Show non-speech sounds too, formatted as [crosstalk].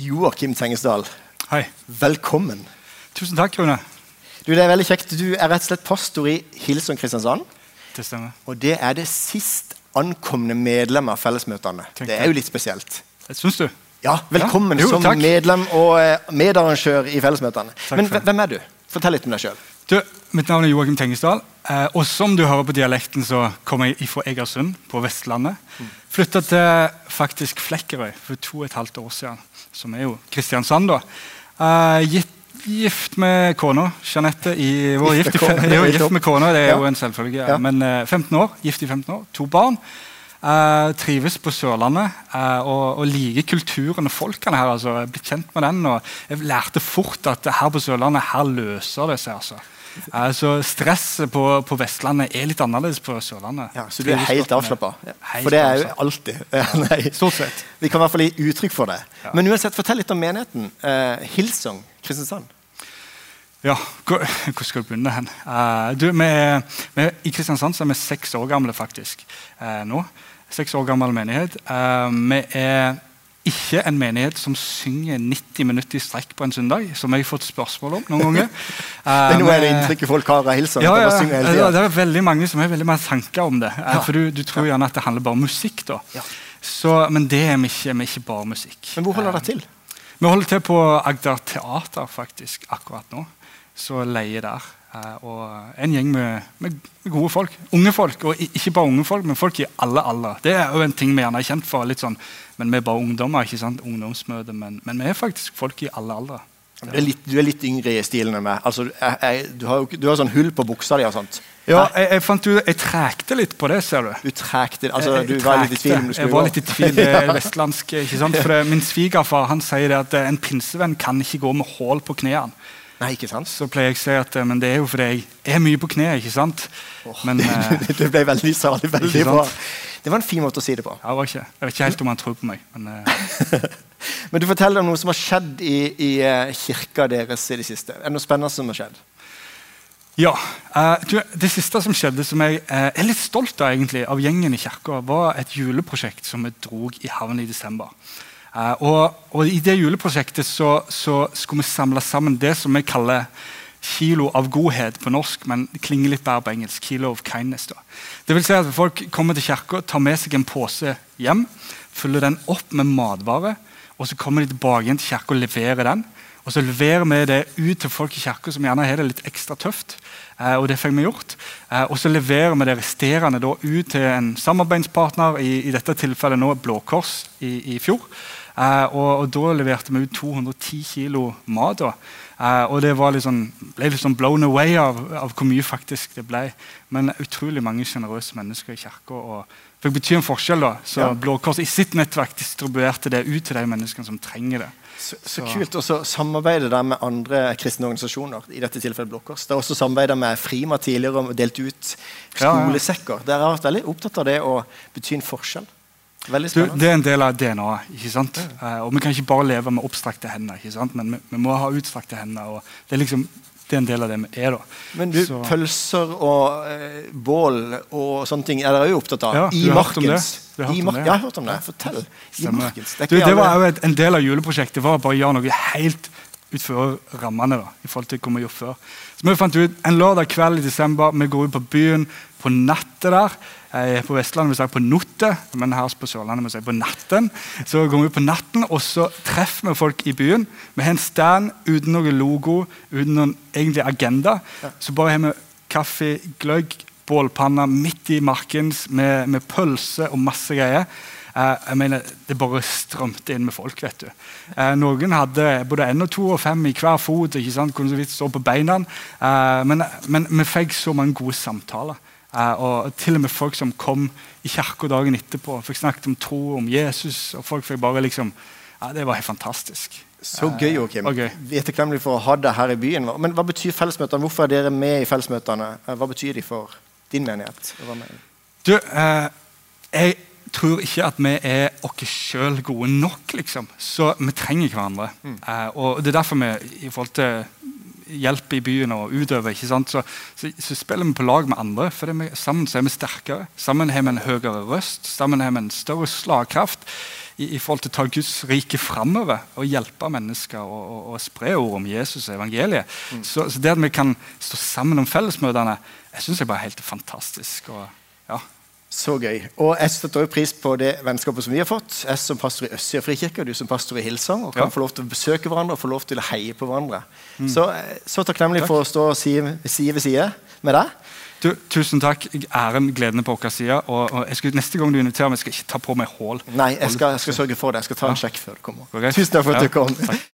Joakim Tengesdal, Hei. velkommen. Tusen takk, Rune. Du, det er veldig kjekt. Du er rett og slett pastor i Hilsund Kristiansand. Det stemmer. Og det er det sist ankomne medlem av fellesmøtene. Tenk Det det. er jo litt spesielt. Det Syns du? Ja, Velkommen Ja. Jo, som medlem og eh, medarrangør i fellesmøtene. Takk Men hvem er du? Fortell litt om deg sjøl. Du, Mitt navn er Joakim Tengesdal. Eh, og som du hører på dialekten, så kommer jeg fra Egersund på Vestlandet. Flytta til faktisk Flekkerøy for to og et halvt år siden, som er jo Kristiansand. da. Eh, gift, gift med kona, Jeanette. I, vår Gift i, jo, gift med kona, det er jo en selvfølge. Ja. Men eh, 15 år, gift i 15 år, to barn. Eh, trives på Sørlandet eh, og, og liker kulturen og folkene her. altså. Blitt kjent med den, og jeg lærte fort at her på Sørlandet her løser det seg. altså. Eh, så Stresset på, på Vestlandet er litt annerledes på Sørlandet. Ja, så du er helt avslappa? For det er jo alltid. [laughs] Nei. Stort sett. Vi kan i hvert fall gi uttrykk for det. Ja. Men uansett, fortell litt om menigheten. Uh, Hilsong Kristiansand. Ja, hvor, hvor skal du begynne hen? Uh, du, vi vi I Kristiansand så er vi seks år gamle faktisk uh, nå. Seks år gammel menighet. Vi er ikke en menighet som synger 90 minutter i strekk på en søndag, som jeg har fått spørsmål om noen ganger. [laughs] Det er noe av det vi- inntrykket folk har av Hilsong. ja, ja, ja, det er veldig mange som har veldig mange tanker om det. Eh. For du, du tror gjerne at det handler bare om musikk. da. Ja. Så, men det er vi ikke. Vi er ikke bare musikk. Men hvor holder Eh, dere til? vi holder til på Agder Teater faktisk akkurat nå. Så leier der. Eh, og en gjeng med, med gode folk. Unge folk. Og ikke bare unge folk, men folk i alle aldre. Det er jo en ting vi gjerne er kjent for. litt sånn, Men vi er bare ungdommer. ikke sant? Ungdomsmøte. Men, men vi er faktisk folk i alle aldre. Du er, litt, du er litt yngre i stilen enn meg. Altså, jeg, jeg, du, har du har sånn hull på buksa di og sånt. Ja, jeg, jeg fant ut, jeg trekte litt på det, ser du. Du trekte altså, Jeg- Du trekte. var litt i tvil om du skulle Jeg var litt i tvil. Det er vestlandsk, ikke sant? For det, Min svigerfar han sier det at en pinsevenn kan ikke gå med hull på knærne. Nei, ikke sant? Så pleier jeg å si at eh, men det er jo fordi jeg er mye på kne. ikke sant? Men det, [laughs] det ble veldig salig. Veldig bra. Det var en fin måte å si det på. jeg, var ikke, jeg vet ikke helt om han tror på meg. Men uh... [laughs] Men du forteller om noe som har skjedd i, i eh, kirka deres i det siste. Er det noe spennende som har skjedd? ja. Uh, det siste som skjedde, som jeg uh, er litt stolt av egentlig, av gjengen i kirka, var et juleprosjekt som vi drog i havn i desember. Eh, og, og I det juleprosjektet så, så skulle vi samle sammen det som vi kaller kilo av godhet på norsk, men det klinger litt bedre på engelsk. Kilo of kindness. da. Det vil si at Folk kommer til kirka, tar med seg en pose hjem, fyller den opp med matvarer, og så kommer de tilbake igjen til kirka og leverer den. Og så leverer vi det ut til folk i kirka som gjerne har det litt ekstra tøft. Eh, og det fikk vi gjort. Eh, og så leverer vi det resterende ut til en samarbeidspartner, i, i dette tilfellet nå Blå Kors i, i fjor. Eh, og, og da leverte vi ut 210 kilo mat. Eh, og det var litt sånn, ble litt sånn blown away av, av hvor mye faktisk det ble. Men utrolig mange sjenerøse mennesker i kirka. Det betyr en forskjell. da. Så Ja. Blå Kors i sitt nettverk distribuerte det ut til de menneskene som trenger det. Så, så Så- kult. å samarbeide der med andre kristne organisasjoner. i dette tilfellet Blå Kors. Dere har også samarbeidet med Frima tidligere og delt ut Ja, ja. skolesekker. Dere har vært veldig opptatt av det å bety en forskjell. Du, det er en del av DNA-et. ikke sant? Eh, og Vi kan ikke bare leve med oppstrakte hender, ikke sant? men vi, vi må ha utstrakte hender. og Det er liksom, det er en del av det vi er. da. Men du, Så- pølser og eh, bål og sånne ting er dere jo opptatt av. Ja, I markens. I mark det, ja. Jeg har hørt om det. Fortell. I Stemmer. markens. Det Du, det var jo En del av juleprosjektet var bare å gjøre noe helt utfor rammene. da, i forhold til hva vi gjorde før. Så vi fant ut En lørdag kveld i desember vi går ut på byen på nattet der. Eh, på Vestlandet vi si på nottet, men her på Sørlandet vi si på natten. Så går vi ut på natten, og så treffer vi folk i byen. Vi har en stand uten noen logo, uten noen egentlig agenda. Så bare har vi kaffe, gløgg, bålpanne midt i markens med, med pølse og masse greier. Eh, jeg mener, Det bare strømte inn med folk. vet du. Eh, noen hadde både én og to og fem i hver fot. ikke sant? kunne så vidt stå på beina. Eh, men, men vi fikk så mange gode samtaler. Eh, og til og med folk som kom i kirka dagen etterpå, fikk snakket om tro, om Jesus. og folk fikk bare liksom, ja, Det var helt fantastisk. Så gøy, Joakim. Okay. Vi er takknemlige for å ha deg her i byen. Men hva betyr fellesmøtene? Hvorfor er dere med i fellesmøtene? Hva betyr de for din menighet? Du, eh, jeg tror ikke at vi er oss sjøl gode nok, liksom. Så vi trenger hverandre. Eh, og det er derfor vi i forhold til hjelp i byen og utøver, ikke sant? Så, så, så spiller vi på lag med andre. For vi, sammen så er vi sterkere. Sammen har vi en høyere røst. Sammen har vi en større slagkraft. i, i, forhold til å ta Guds rike framover og hjelpe mennesker og, og, og spre ord om Jesus og evangeliet. Mm. Så, så, det at vi kan stå sammen om fellesmøtene, jeg syns bare er helt fantastisk. Og. Så gøy. Og Jeg setter også pris på det vennskapet som vi har fått. Jeg som pastor i Østsida frikirke og du som pastor i Hilsang. Og kan ja. få lov til å besøke hverandre og få lov til å heie på hverandre. Mm. Så, eh, så takknemlig for å stå side, side ved side med deg. Du, tusen takk. Æren, gleden på vår side. Og, og skal, neste gang du inviterer meg, skal jeg ikke ta på meg hull. Nei, jeg skal, jeg skal, sørge for det. Jeg skal ta en sjekk før du kommer. Tusen takk for at ja. du kom. Takk.